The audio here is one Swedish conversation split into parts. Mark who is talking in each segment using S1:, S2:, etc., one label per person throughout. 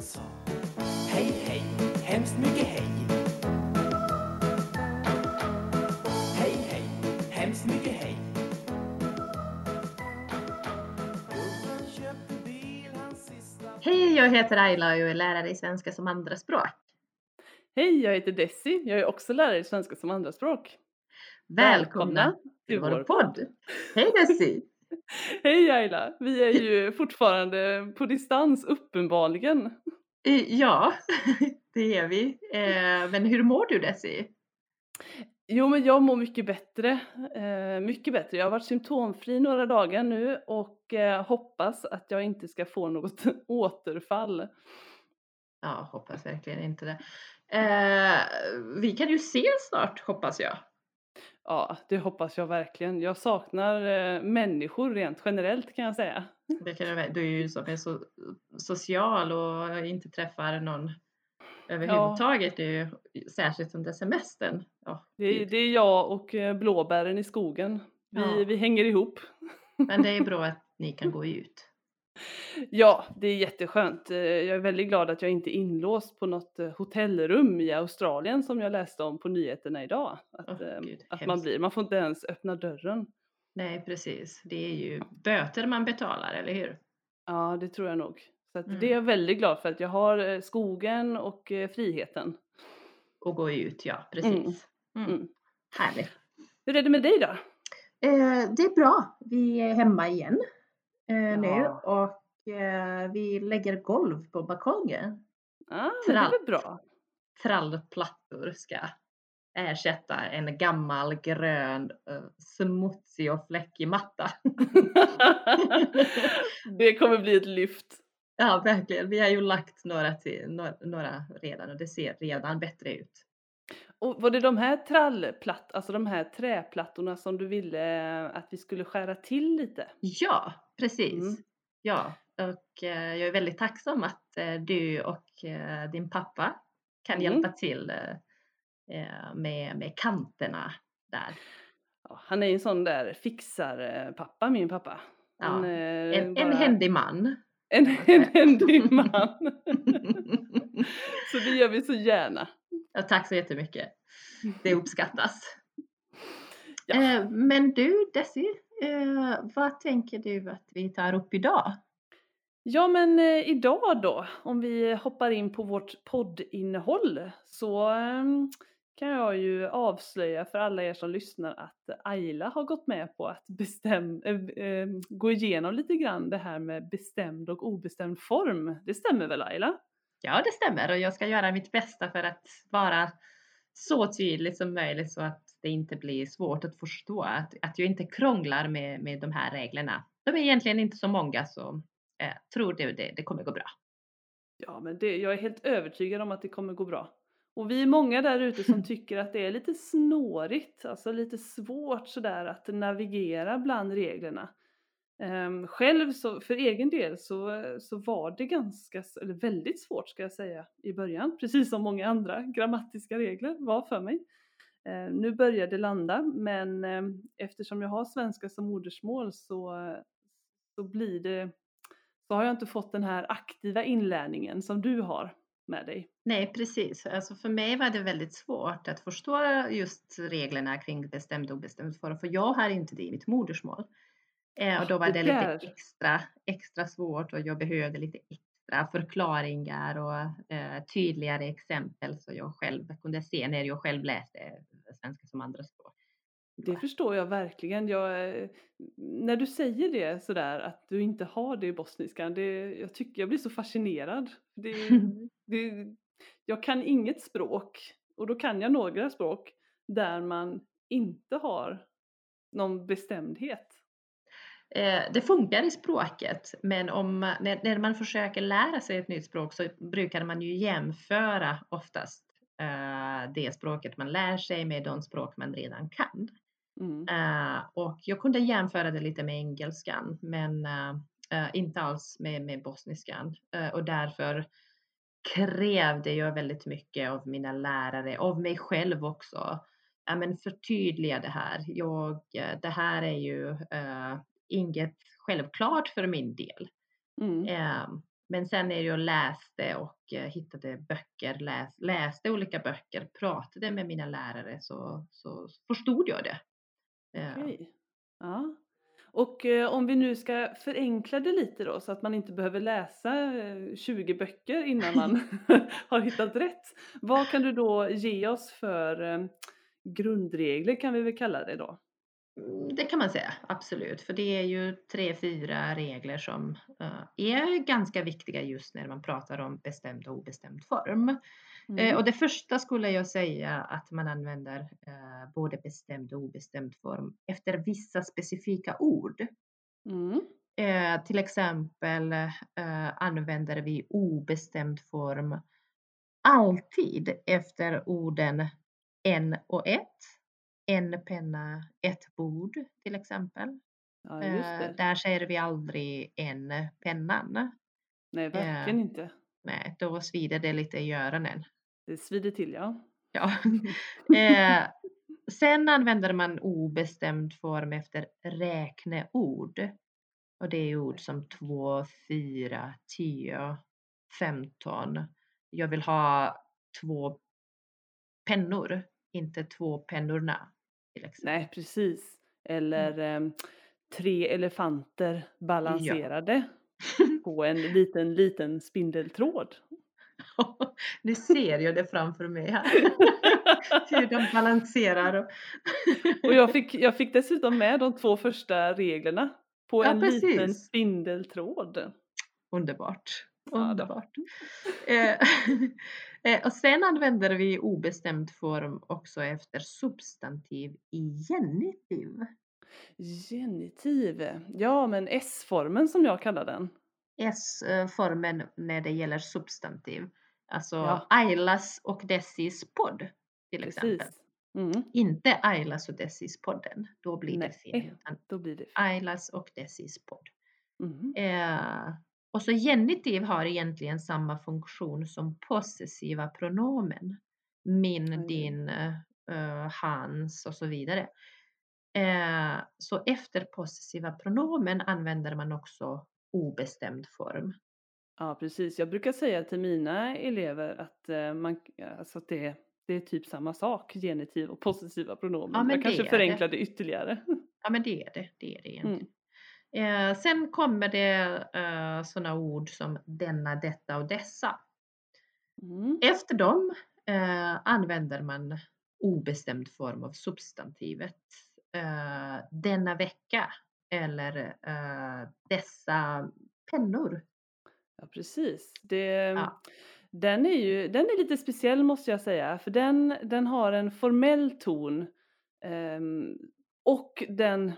S1: sa Hej, hej, hemskt mycket hej. Hej, hej, hemskt mycket hej.
S2: Hej, jag heter Ayla och jag är lärare i svenska som andraspråk.
S3: Hej, jag heter Desi. Jag är också lärare i svenska som andraspråk.
S2: Välkomna till vår podd. Hej Desi!
S3: Hej Ayla! Vi är ju fortfarande på distans, uppenbarligen.
S2: Ja, det är vi. Eh, Men hur mår du Desi?
S3: Jo, men jag mår mycket bättre. Eh, mycket bättre. Jag har varit symptomfri några dagar nu och eh, hoppas att jag inte ska få något återfall.
S2: Ja, hoppas verkligen inte det. Vi kan ju ses snart hoppas jag.
S3: Ja, det hoppas jag verkligen. Jag saknar eh, människor rent generellt kan jag säga.
S2: Det kan jag, du är ju som är så social och inte träffar någon överhuvudtaget. Är ju särskilt under semestern. Ja,
S3: Det är, det är jag och eh, blåbären i skogen. Vi,
S2: Ja.
S3: vi hänger ihop.
S2: Men det är bra att ni kan gå ut.
S3: Ja, det är jätteskönt. Eh, Jag är väldigt glad att jag inte är inlåst på något eh, hotellrum i Australien som jag läste om på nyheterna idag. Att, eh,
S2: Gud,
S3: att man blir, man får inte ens öppna dörren.
S2: Nej, precis. Det är ju böter man betalar, eller hur?
S3: Ja, det tror jag nog. Så
S2: Mm.
S3: det är jag väldigt glad för att jag har eh, skogen och friheten.
S2: Och gå ut, ja, precis. Mm.
S3: Mm.
S2: Härligt.
S3: Hur är det med dig då?
S2: Eh, det är bra. Vi är hemma igen eh, nu
S3: Ja.
S2: och eh, vi lägger golv på balkongen.
S3: Ah, men det är
S2: Trall.
S3: väl bra.
S2: Trallplattor ska ersätta en gammal grön eh, smutsig och fläckig matta.
S3: det kommer bli ett lyft.
S2: ja, verkligen. Vi har ju lagt några, till, några, några redan och det ser redan bättre ut.
S3: Och var det de här trallplatt, alltså de här träplattorna som du ville att vi skulle skära till lite?
S2: Ja, precis.
S3: Mm.
S2: Ja, och eh, jag är väldigt tacksam att eh, du och eh, din pappa kan
S3: Mm.
S2: hjälpa till eh, eh, med, med kanterna där.
S3: Ja, han är ju en sån där fixar-pappa, min pappa.
S2: Ja,
S3: Han, eh,
S2: En, en
S3: bara-
S2: händig man.
S3: En, en händig man. så det gör vi så gärna.
S2: ja, tack så jättemycket. Det uppskattas.
S3: Ja.
S2: Eh, men du Desi, eh, vad tänker du att vi tar upp idag?
S3: Ja men eh, idag då, om vi hoppar in på vårt poddinnehåll så ehm, kan jag ju avslöja för alla er som lyssnar att Ayla har gått med på att bestäm, eh, eh, gå igenom lite grann det här med bestämd och obestämd form. Det stämmer väl Ayla?
S2: Ja, det stämmer och jag ska göra mitt bästa för att vara så tydlig som möjligt så att det inte blir svårt att förstå. Att, att jag inte krånglar med, med de här reglerna. De är egentligen inte så många så eh, tror du det, det kommer gå bra.
S3: Ja, men det, jag är helt övertygad om att det kommer gå bra. Och vi är många där ute som tycker att det är lite snårigt, alltså lite svårt sådär att navigera bland reglerna. Ehm, själv så, för egen del så, så var det ganska, eller väldigt svårt ska jag säga i början, precis som många andra grammatiska regler var för mig. Ehm, nu börjar det landa, men ehm, eftersom jag har svenska som modersmål så, så blir det så har jag inte fått den här aktiva inlärningen som du har med dig.
S2: Nej, precis. Alltså för mig var det väldigt svårt att förstå just reglerna kring bestämd och obestämd form, för jag har inte det i mitt modersmål. Eh, och då var
S3: det
S2: det lite extra, extra svårt och jag behövde lite extra förklaringar och eh, tydligare exempel så jag själv kunde se när jag själv läste svenska som andraspråk.
S3: Det förstår jag verkligen. Jag, eh, när du säger det sådär att du inte har det i bosniskan, det, jag, tycker, jag blir så fascinerad. Det, det, jag kan inget språk och då kan jag några språk där man inte har någon bestämdhet.
S2: Eh, det funkar i språket, men om, när, när man försöker lära sig ett nytt språk så brukar man ju jämföra oftast eh, det språket man lär sig med de språk man redan kan.
S3: Mm.
S2: Eh, och jag kunde jämföra det lite med engelskan, men eh, eh, inte alls med, med bosniskan. Eh, och därför krävde jag väldigt mycket av mina lärare, av mig själv också. Ja, men förtydliga det här. Jag, det här är ju inget självklart för min del.
S3: Mm.
S2: Eh, Men sen är jag läste och eh, hittade böcker, läs, läste olika böcker, pratade med mina lärare så, så förstod jag det. Eh,
S3: Okej. Ja. Och eh, om vi nu ska förenkla det lite då så att man inte behöver läsa eh, 20 böcker innan man har hittat rätt. Vad kan du då ge oss för eh, grundregler kan vi väl kalla det då?
S2: Mm, Det kan man säga, absolut. För det är ju tre, fyra regler som eh, är ganska viktiga just när man pratar om bestämd och obestämd form. Eh,
S3: Mm.
S2: och det första skulle jag säga att man använder eh, både bestämd och obestämd form efter vissa specifika ord.
S3: Mm.
S2: Till exempel använder vi obestämd form alltid efter orden en och ett, en penna, ett bord till exempel.
S3: Ja,
S2: Eh, där säger vi aldrig en pennan.
S3: Nej, verkligen inte.
S2: Nej, då svider det lite i öronen.
S3: Det svider till ja.
S2: Ja. eh, sen använder man obestämd form efter räkneord. Och det är ord som 2, 4, 10, 15. Jag vill ha två pennor, inte två pennorna. Exempel.
S3: Nej, precis. Eller ehm, tre elefanter balanserade på en liten, liten spindeltråd.
S2: nu ser jag det framför mig här. Hur de balanserar. Och
S3: Och jag fick, jag fick dessutom med de två första reglerna på
S2: Ja,
S3: en liten
S2: precis.
S3: spindeltråd.
S2: Underbart.
S3: Ja.
S2: Underbart. Eh, och sen använder vi obestämd form också efter substantiv i genitiv.
S3: Genitiv. Ja, men S-formen som jag kallar den.
S2: S-formen när det gäller substantiv. Alltså
S3: Ja.
S2: Ailas och Dessis podd till exempel.
S3: Precis. Mm,
S2: Inte Ailas och Dessis podden. Då blir det
S3: Nej.
S2: fel. Utan
S3: då blir det fel.
S2: Ailas och Dessis podd.
S3: Mm.
S2: Eh, och så genitiv har egentligen samma funktion som possessiva pronomen. Min,
S3: Oj.
S2: din, eh, hans och så vidare. Eh, så efter possessiva pronomen använder man också obestämd form.
S3: Ja, precis. Jag brukar säga till mina elever att, eh, man, alltså att det, det är typ samma sak, genitiv och possessiva pronomen.
S2: Ja, men
S3: jag kanske
S2: är det.
S3: förenklar det ytterligare.
S2: Ja men det är det, det är det
S3: Mm.
S2: Eh, sen kommer det eh, sådana ord som denna, detta och dessa.
S3: Mm.
S2: Efter dem eh, använder man obestämd form av substantivet. Eh, denna vecka eller eh, dessa pennor.
S3: Ja, precis. Det,
S2: Ja.
S3: Den är ju den är lite speciell måste jag säga, för den, den har en formell ton ehm, och den,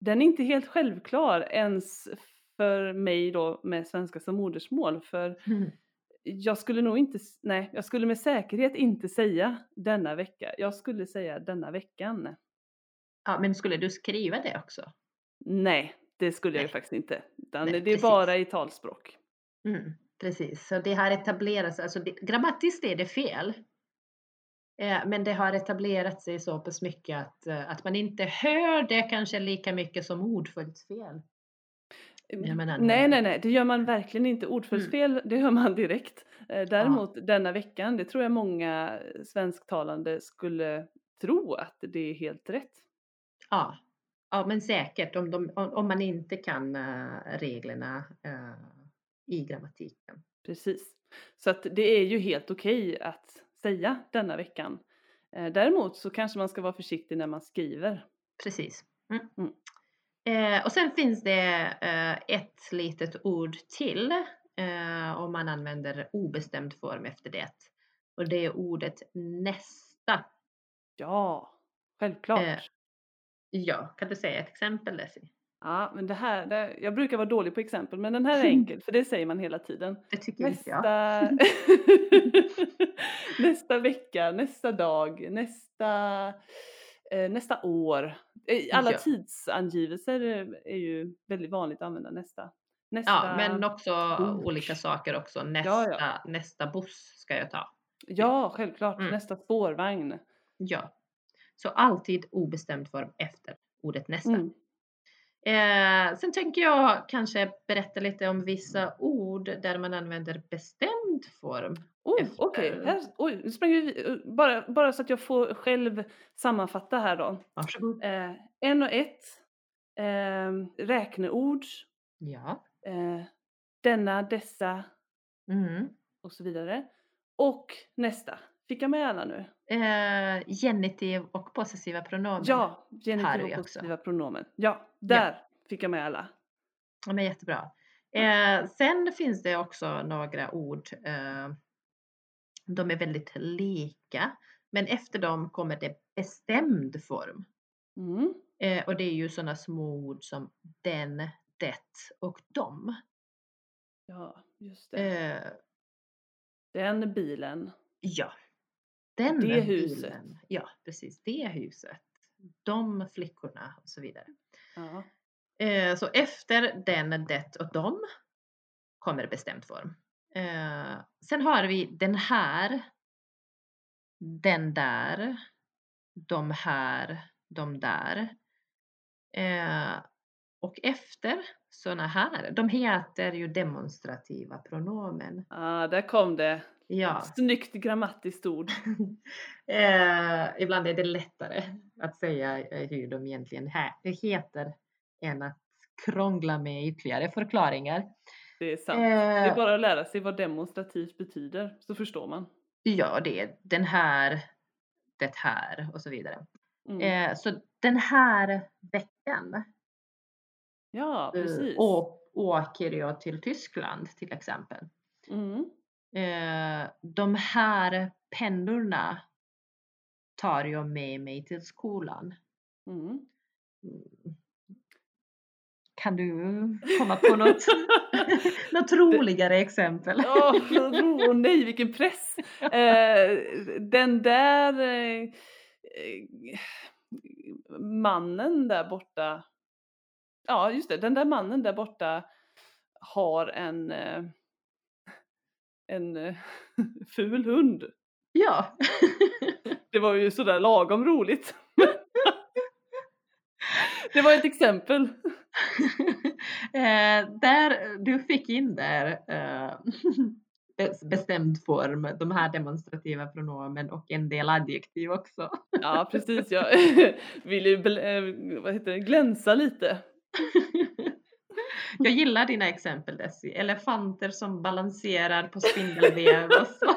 S3: den är inte helt självklar ens för mig då med svenska som modersmål. För jag skulle nog inte, nej, jag skulle med säkerhet inte säga denna vecka. Jag skulle säga denna veckan.
S2: Ja, men skulle du skriva det också?
S3: Nej, det skulle jag
S2: Nej.
S3: faktiskt inte. Utan
S2: Nej,
S3: det är
S2: precis.
S3: bara i talspråk.
S2: Mm, precis, så det har etablerats, alltså det, grammatiskt är det fel. Eh, men det har etablerat sig så pass mycket att, eh, att man inte hör det kanske lika mycket som ordföljdsfel. Man
S3: Nej, nej, nej, det gör man verkligen inte. Ordföljdsfel, det hör man direkt. Eh, Däremot denna veckan, det tror jag många svensktalande skulle tro att det är helt rätt.
S2: Ja, ja men säkert om, de, om, man inte kan reglerna i grammatiken.
S3: Precis. Så att det är ju helt okej att säga denna veckan. Eh, Däremot så kanske man ska vara försiktig när man skriver.
S2: Precis. Mm.
S3: Mm.
S2: Eh, och sen finns det eh, ett litet ord till eh, om man använder obestämd form efter det. Och det är ordet nästa.
S3: Ja, självklart.
S2: Eh. Ja, kan du säga ett exempel Desi?
S3: Ja, men det här, det, jag brukar vara dålig på exempel, men den här är enkel för det säger man hela tiden.
S2: Det tycker inte jag.
S3: Nästa, nästa vecka, nästa dag, nästa, eh, nästa år. Eh, Alla
S2: Ja.
S3: tidsangivelser är ju väldigt vanligt att använda nästa. nästa
S2: Ja, men också
S3: ord.
S2: olika saker också. Nästa,
S3: ja.
S2: nästa buss ska jag ta.
S3: Ja, självklart.
S2: Mm.
S3: Nästa spårvagn.
S2: Ja. Så alltid obestämd form efter ordet nästa.
S3: Mm.
S2: Eh, sen tänker jag kanske berätta lite om vissa ord där man använder bestämd form.
S3: Oh,
S2: Efter-
S3: okej. Här, oj, nu springer vi, eh, bara, bara så att jag får själv sammanfatta här då.
S2: Varsågod.
S3: Eh, en och ett, eh, räkneord,
S2: Ja.
S3: eh, denna, dessa
S2: Mm.
S3: och så vidare. Och nästa. Fick jag med alla nu?
S2: Eh, genitiv och possessiva pronomen.
S3: Ja, genitiv och
S2: också.
S3: positiva pronomen. Ja, där fick jag med alla.
S2: Ja, men jättebra. Eh, sen finns det också några ord. Eh, de är väldigt lika, men efter dem kommer det bestämd form.
S3: Mm.
S2: Eh, och det är ju sådana små ord som den, det och dom.
S3: Ja, just det.
S2: Eh,
S3: Den bilen.
S2: ja. Den
S3: Det huset.
S2: bilen. Ja, precis. Det huset. De flickorna och så vidare.
S3: Ja.
S2: Eh, så efter den, det och dom kommer bestämd form. Eh, sen har vi den här, den där, de här, de där. Eh, och efter såna här, de heter ju demonstrativa pronomen.
S3: Ah, där kom det.
S2: Ja.
S3: Snyggt grammatiskt ord.
S2: eh, ibland är det lättare att säga eh, hur de egentligen hä- heter än att krångla med ytterligare förklaringar.
S3: Det är sant. Det är
S2: Eh,
S3: bara att lära sig vad demonstrativt betyder så förstår man.
S2: Ja, det är den här, det här och så vidare.
S3: Mm.
S2: Eh, så den här veckan
S3: ja,
S2: eh,
S3: precis.
S2: å- åker jag till Tyskland till exempel.
S3: Mm.
S2: De här pennorna tar jag med mig till skolan.
S3: Mm.
S2: Mm. Kan du komma på något, något roligare exempel?
S3: Åh, oh, nej, vilken press! Eh, den där eh, mannen där borta, ja just det, den där mannen där borta har en, eh, en eh, ful hund.
S2: Ja.
S3: Det var ju sådär lagom roligt. Det var ett exempel.
S2: eh, där du fick in där eh, bes- bestämd form, de här demonstrativa pronomen och en del adjektiv också.
S3: Ja precis, jag ville ju eh, vad heter det, glänsa lite.
S2: Jag gillar dina exempel Desi. Elefanter som balanserar på spindelväv och så.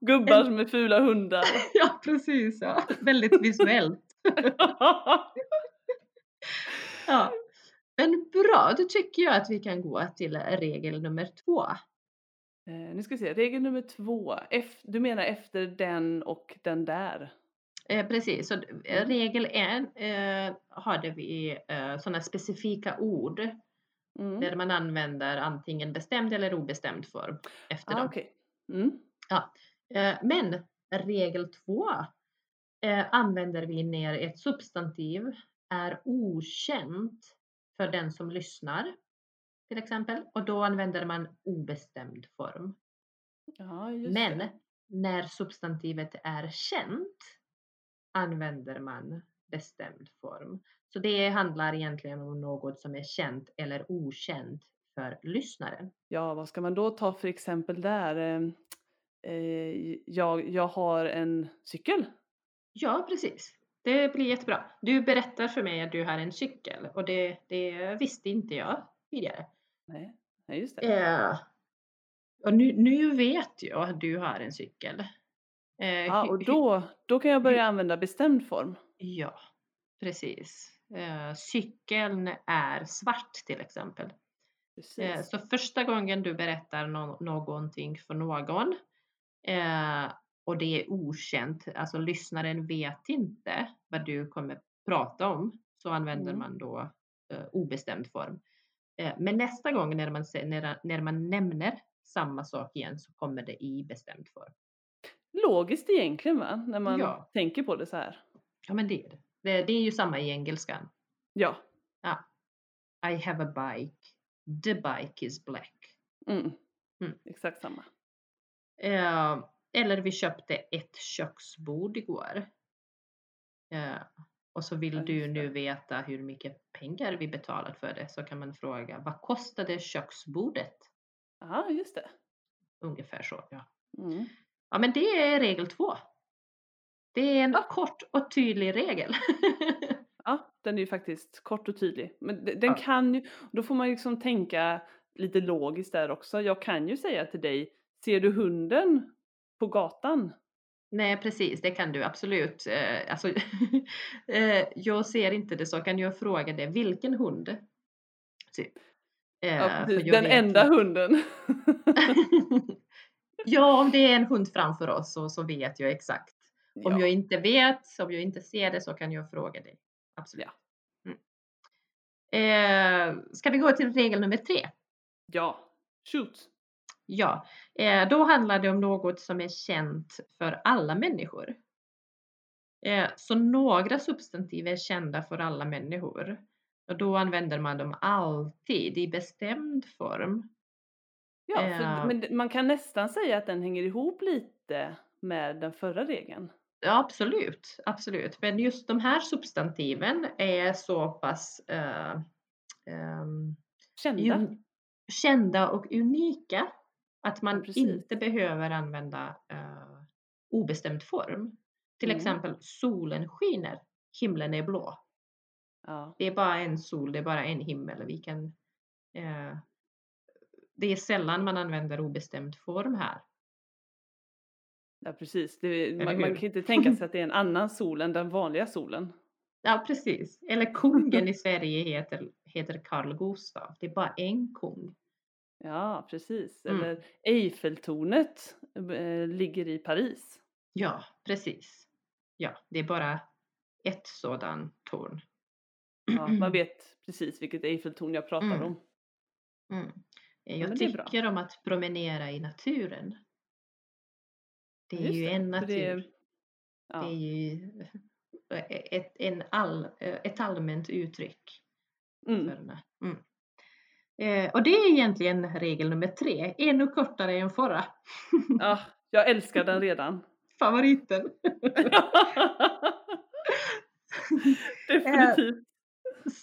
S3: Gubbar med fula hundar.
S2: Ja precis, ja. väldigt visuellt. Ja. Men bra, då tycker jag att vi kan gå till regel nummer två.
S3: Eh, nu ska vi se, regel nummer två. Ef- du menar efter den och den där?
S2: Eh, precis, så eh, regel en eh, hade vi eh, sådana specifika ord
S3: Mm.
S2: där man använder antingen bestämd eller obestämd form efter
S3: Ah,
S2: dem.
S3: okej. Mm.
S2: Eh, men regel två eh, använder vi när ett substantiv är okänt för den som lyssnar till exempel och då använder man obestämd form.
S3: Ja, just
S2: Men
S3: det.
S2: när substantivet är känt använder man bestämd form. Så det handlar egentligen om något som är känt eller okänt för lyssnaren.
S3: Ja, vad ska man då ta för exempel där? Eh, eh, jag, jag har en cykel.
S2: Ja, precis. Det blir jättebra. Du berättar för mig att du har en cykel och det, det visste inte jag tidigare.
S3: Nej, nej just det.
S2: Eh, och nu, nu vet jag att du har en cykel. Eh,
S3: Ja, och
S2: hu-
S3: då, då kan jag börja använda bestämd form.
S2: Ja, precis. Eh, cykeln är svart till exempel. Eh, så första gången du berättar nå- någonting för någon eh, och det är okänt, alltså lyssnaren vet inte vad du kommer prata om, så använder
S3: Mm.
S2: man då eh, obestämd form. Eh, men nästa gång när man, när, när man nämner samma sak igen så kommer det i bestämd form.
S3: Logiskt egentligen va? När man
S2: Ja.
S3: tänker på det så här.
S2: Ja, men det är det. Det, det är ju samma i engelskan.
S3: Ja.
S2: I have a bike. The bike is black.
S3: Mm.
S2: Mm.
S3: Exakt samma.
S2: Eh, eller vi köpte ett köksbord igår. Eh, och så vill
S3: Ja,
S2: du nu veta hur mycket pengar vi betalat för det så kan man fråga vad kostade köksbordet?
S3: Ja, just det.
S2: Ungefär så. Ja.
S3: Mm.
S2: Ja, men det är regel två. Det är en
S3: Ja.
S2: kort och tydlig regel.
S3: Ja, den är ju faktiskt kort och tydlig. Men de- den
S2: Ja.
S3: kan ju, då får man ju liksom tänka lite logiskt där också. Jag kan ju säga till dig, ser du hunden på gatan?
S2: Nej, precis, det kan du absolut. Eh, Alltså, eh, jag ser inte det så. Kan jag fråga dig, vilken hund? Typ. Eh,
S3: Ja,
S2: jag
S3: Den
S2: vet
S3: enda hunden.
S2: Ja, om det är en hund framför oss så, så vet jag exakt. Om
S3: Ja.
S2: jag inte vet, om jag inte ser det så kan jag fråga dig. Absolut.
S3: Ja.
S2: Mm. Eh, ska vi gå till regel nummer tre?
S3: ja, shoot.
S2: Ja, eh, då handlar det om något som är känt för alla människor. Eh, så några substantiv är kända för alla människor. Och då använder man dem alltid i bestämd form.
S3: Ja, för,
S2: Eh.
S3: men man kan nästan säga att den hänger ihop lite med den förra regeln.
S2: Ja, absolut, absolut. Men just de här substantiven är så pass eh, ehm,
S3: Kända.
S2: un- kända och unika att man
S3: precis.
S2: inte behöver använda eh, obestämd form. Till
S3: Mm.
S2: exempel solen skiner, himlen är blå.
S3: Ja.
S2: Det är bara en sol, det är bara en himmel. Vi kan, eh, det är sällan man använder obestämd form här.
S3: ja, precis. Det, man, man kan inte tänka sig att det är en annan sol än den vanliga solen.
S2: Ja, precis. Eller kungen i Sverige heter, heter Carl Gustaf. Det är bara en kung.
S3: Ja, precis.
S2: Mm.
S3: Eller Eiffeltornet eh, ligger i Paris.
S2: Ja, precis. Ja, det är bara ett sådant torn.
S3: Ja, man vet precis vilket Eiffeltorn jag pratar
S2: Mm.
S3: om.
S2: Mm.
S3: Ja,
S2: Jag
S3: det bra.
S2: tycker om att promenera i naturen. Det är
S3: Just
S2: ju
S3: det,
S2: en natur.
S3: det är-
S2: Det
S3: Ja,
S2: är ju ett, en all, ett allmänt uttryck.
S3: mm.
S2: Mm. Eh, och det är egentligen regel nummer tre, ännu kortare än förra.
S3: ja, jag älskar den redan.
S2: Favoriten.
S3: Definitivt.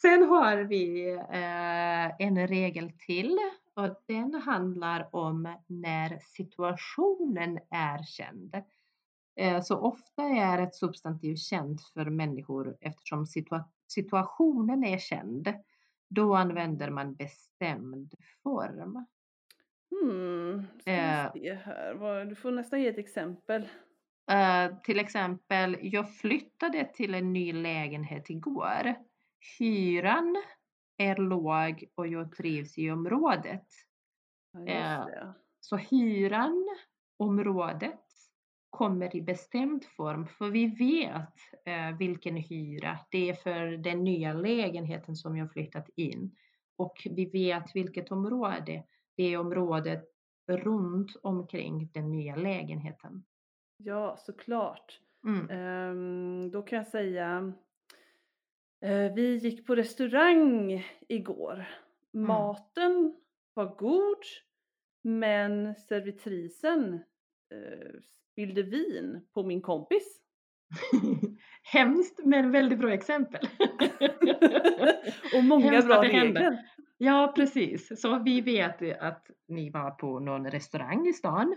S2: Sen har vi eh, en regel till och den handlar om när situationen är känd. Eh, så ofta är ett substantiv känt för människor eftersom situa- situationen är känd. Då använder man bestämd form.
S3: Hmm, ska
S2: Eh.
S3: här. Du får nästan ge ett exempel.
S2: Eh, till exempel, jag flyttade till en ny lägenhet igår. Hyran är låg och jag trivs i området.
S3: Ja,
S2: Eh. Så hyran, området, kommer i bestämd form för vi vet eh, vilken hyra det är för den nya lägenheten som jag flyttat in. Och vi vet vilket område. Det är området runt omkring den nya lägenheten.
S3: Ja, såklart.
S2: Mm.
S3: Ehm, då kan jag säga. Eh, vi gick på restaurang igår.
S2: Mm.
S3: Maten var god. Men servitrisen eh, spillde vin på min kompis.
S2: Hemskt men väldigt bra exempel.
S3: Och många
S2: Hemskt
S3: bra regler.
S2: Ja, precis. Så vi vet att ni var på någon restaurang i stan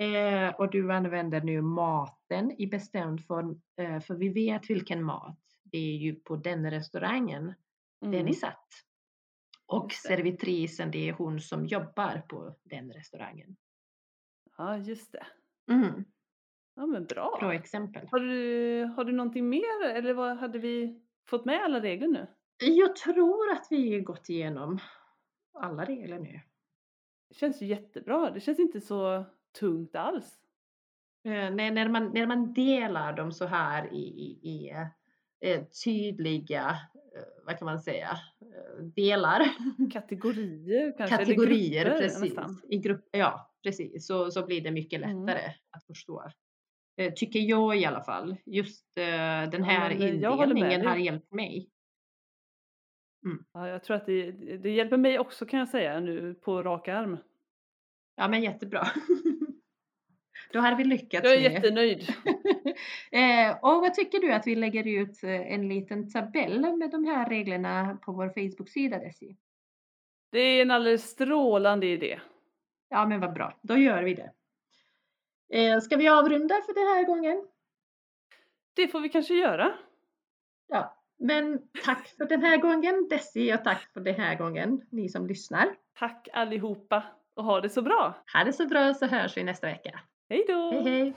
S2: eh, och du använder nu maten i bestämd form eh, för vi vet vilken mat. Det är ju på den restaurangen där
S3: Mm.
S2: ni satt. Och servitrisen, det är hon som jobbar på den restaurangen.
S3: Ja, just det.
S2: Mm,
S3: Ja, men bra.
S2: bra exempel.
S3: Har du, har du någonting mer eller vad hade vi fått med alla regler nu?
S2: Jag tror att vi gått igenom alla regler nu.
S3: Det känns ju jättebra. Det känns inte så tungt alls.
S2: Eh, när, när, man, när man delar dem så här i, i, i eh, tydliga, eh, vad kan man säga, eh, delar,
S3: Kategorier kanske?
S2: kategorier
S3: grupper
S2: precis.
S3: nästan.
S2: I grupp, ja, precis. Så, så blir det mycket
S3: Mm.
S2: lättare att förstå. Eh, tycker jag i alla fall. Just eh, den
S3: Ja,
S2: här
S3: eh, med
S2: indelningen har hjälpt mig.
S3: Ja, jag tror att det, det hjälper mig också kan jag säga nu på rak arm.
S2: Ja, men jättebra. Då hade vi lyckats.
S3: Jag är
S2: med.
S3: jättenöjd.
S2: eh, och vad tycker du att vi lägger ut eh, en liten tabell med de här reglerna på vår Facebook-sida Desi?
S3: Det är en alldeles strålande idé.
S2: Ja men vad bra, då gör vi det. Eh, ska vi avrunda för den här gången?
S3: Det får vi kanske göra.
S2: Ja, men tack för den här gången Desi och tack för den här gången ni som lyssnar.
S3: Tack allihopa och ha det så bra.
S2: Ha det så bra så hörs vi nästa vecka.
S3: Hej då!
S2: Hej hej!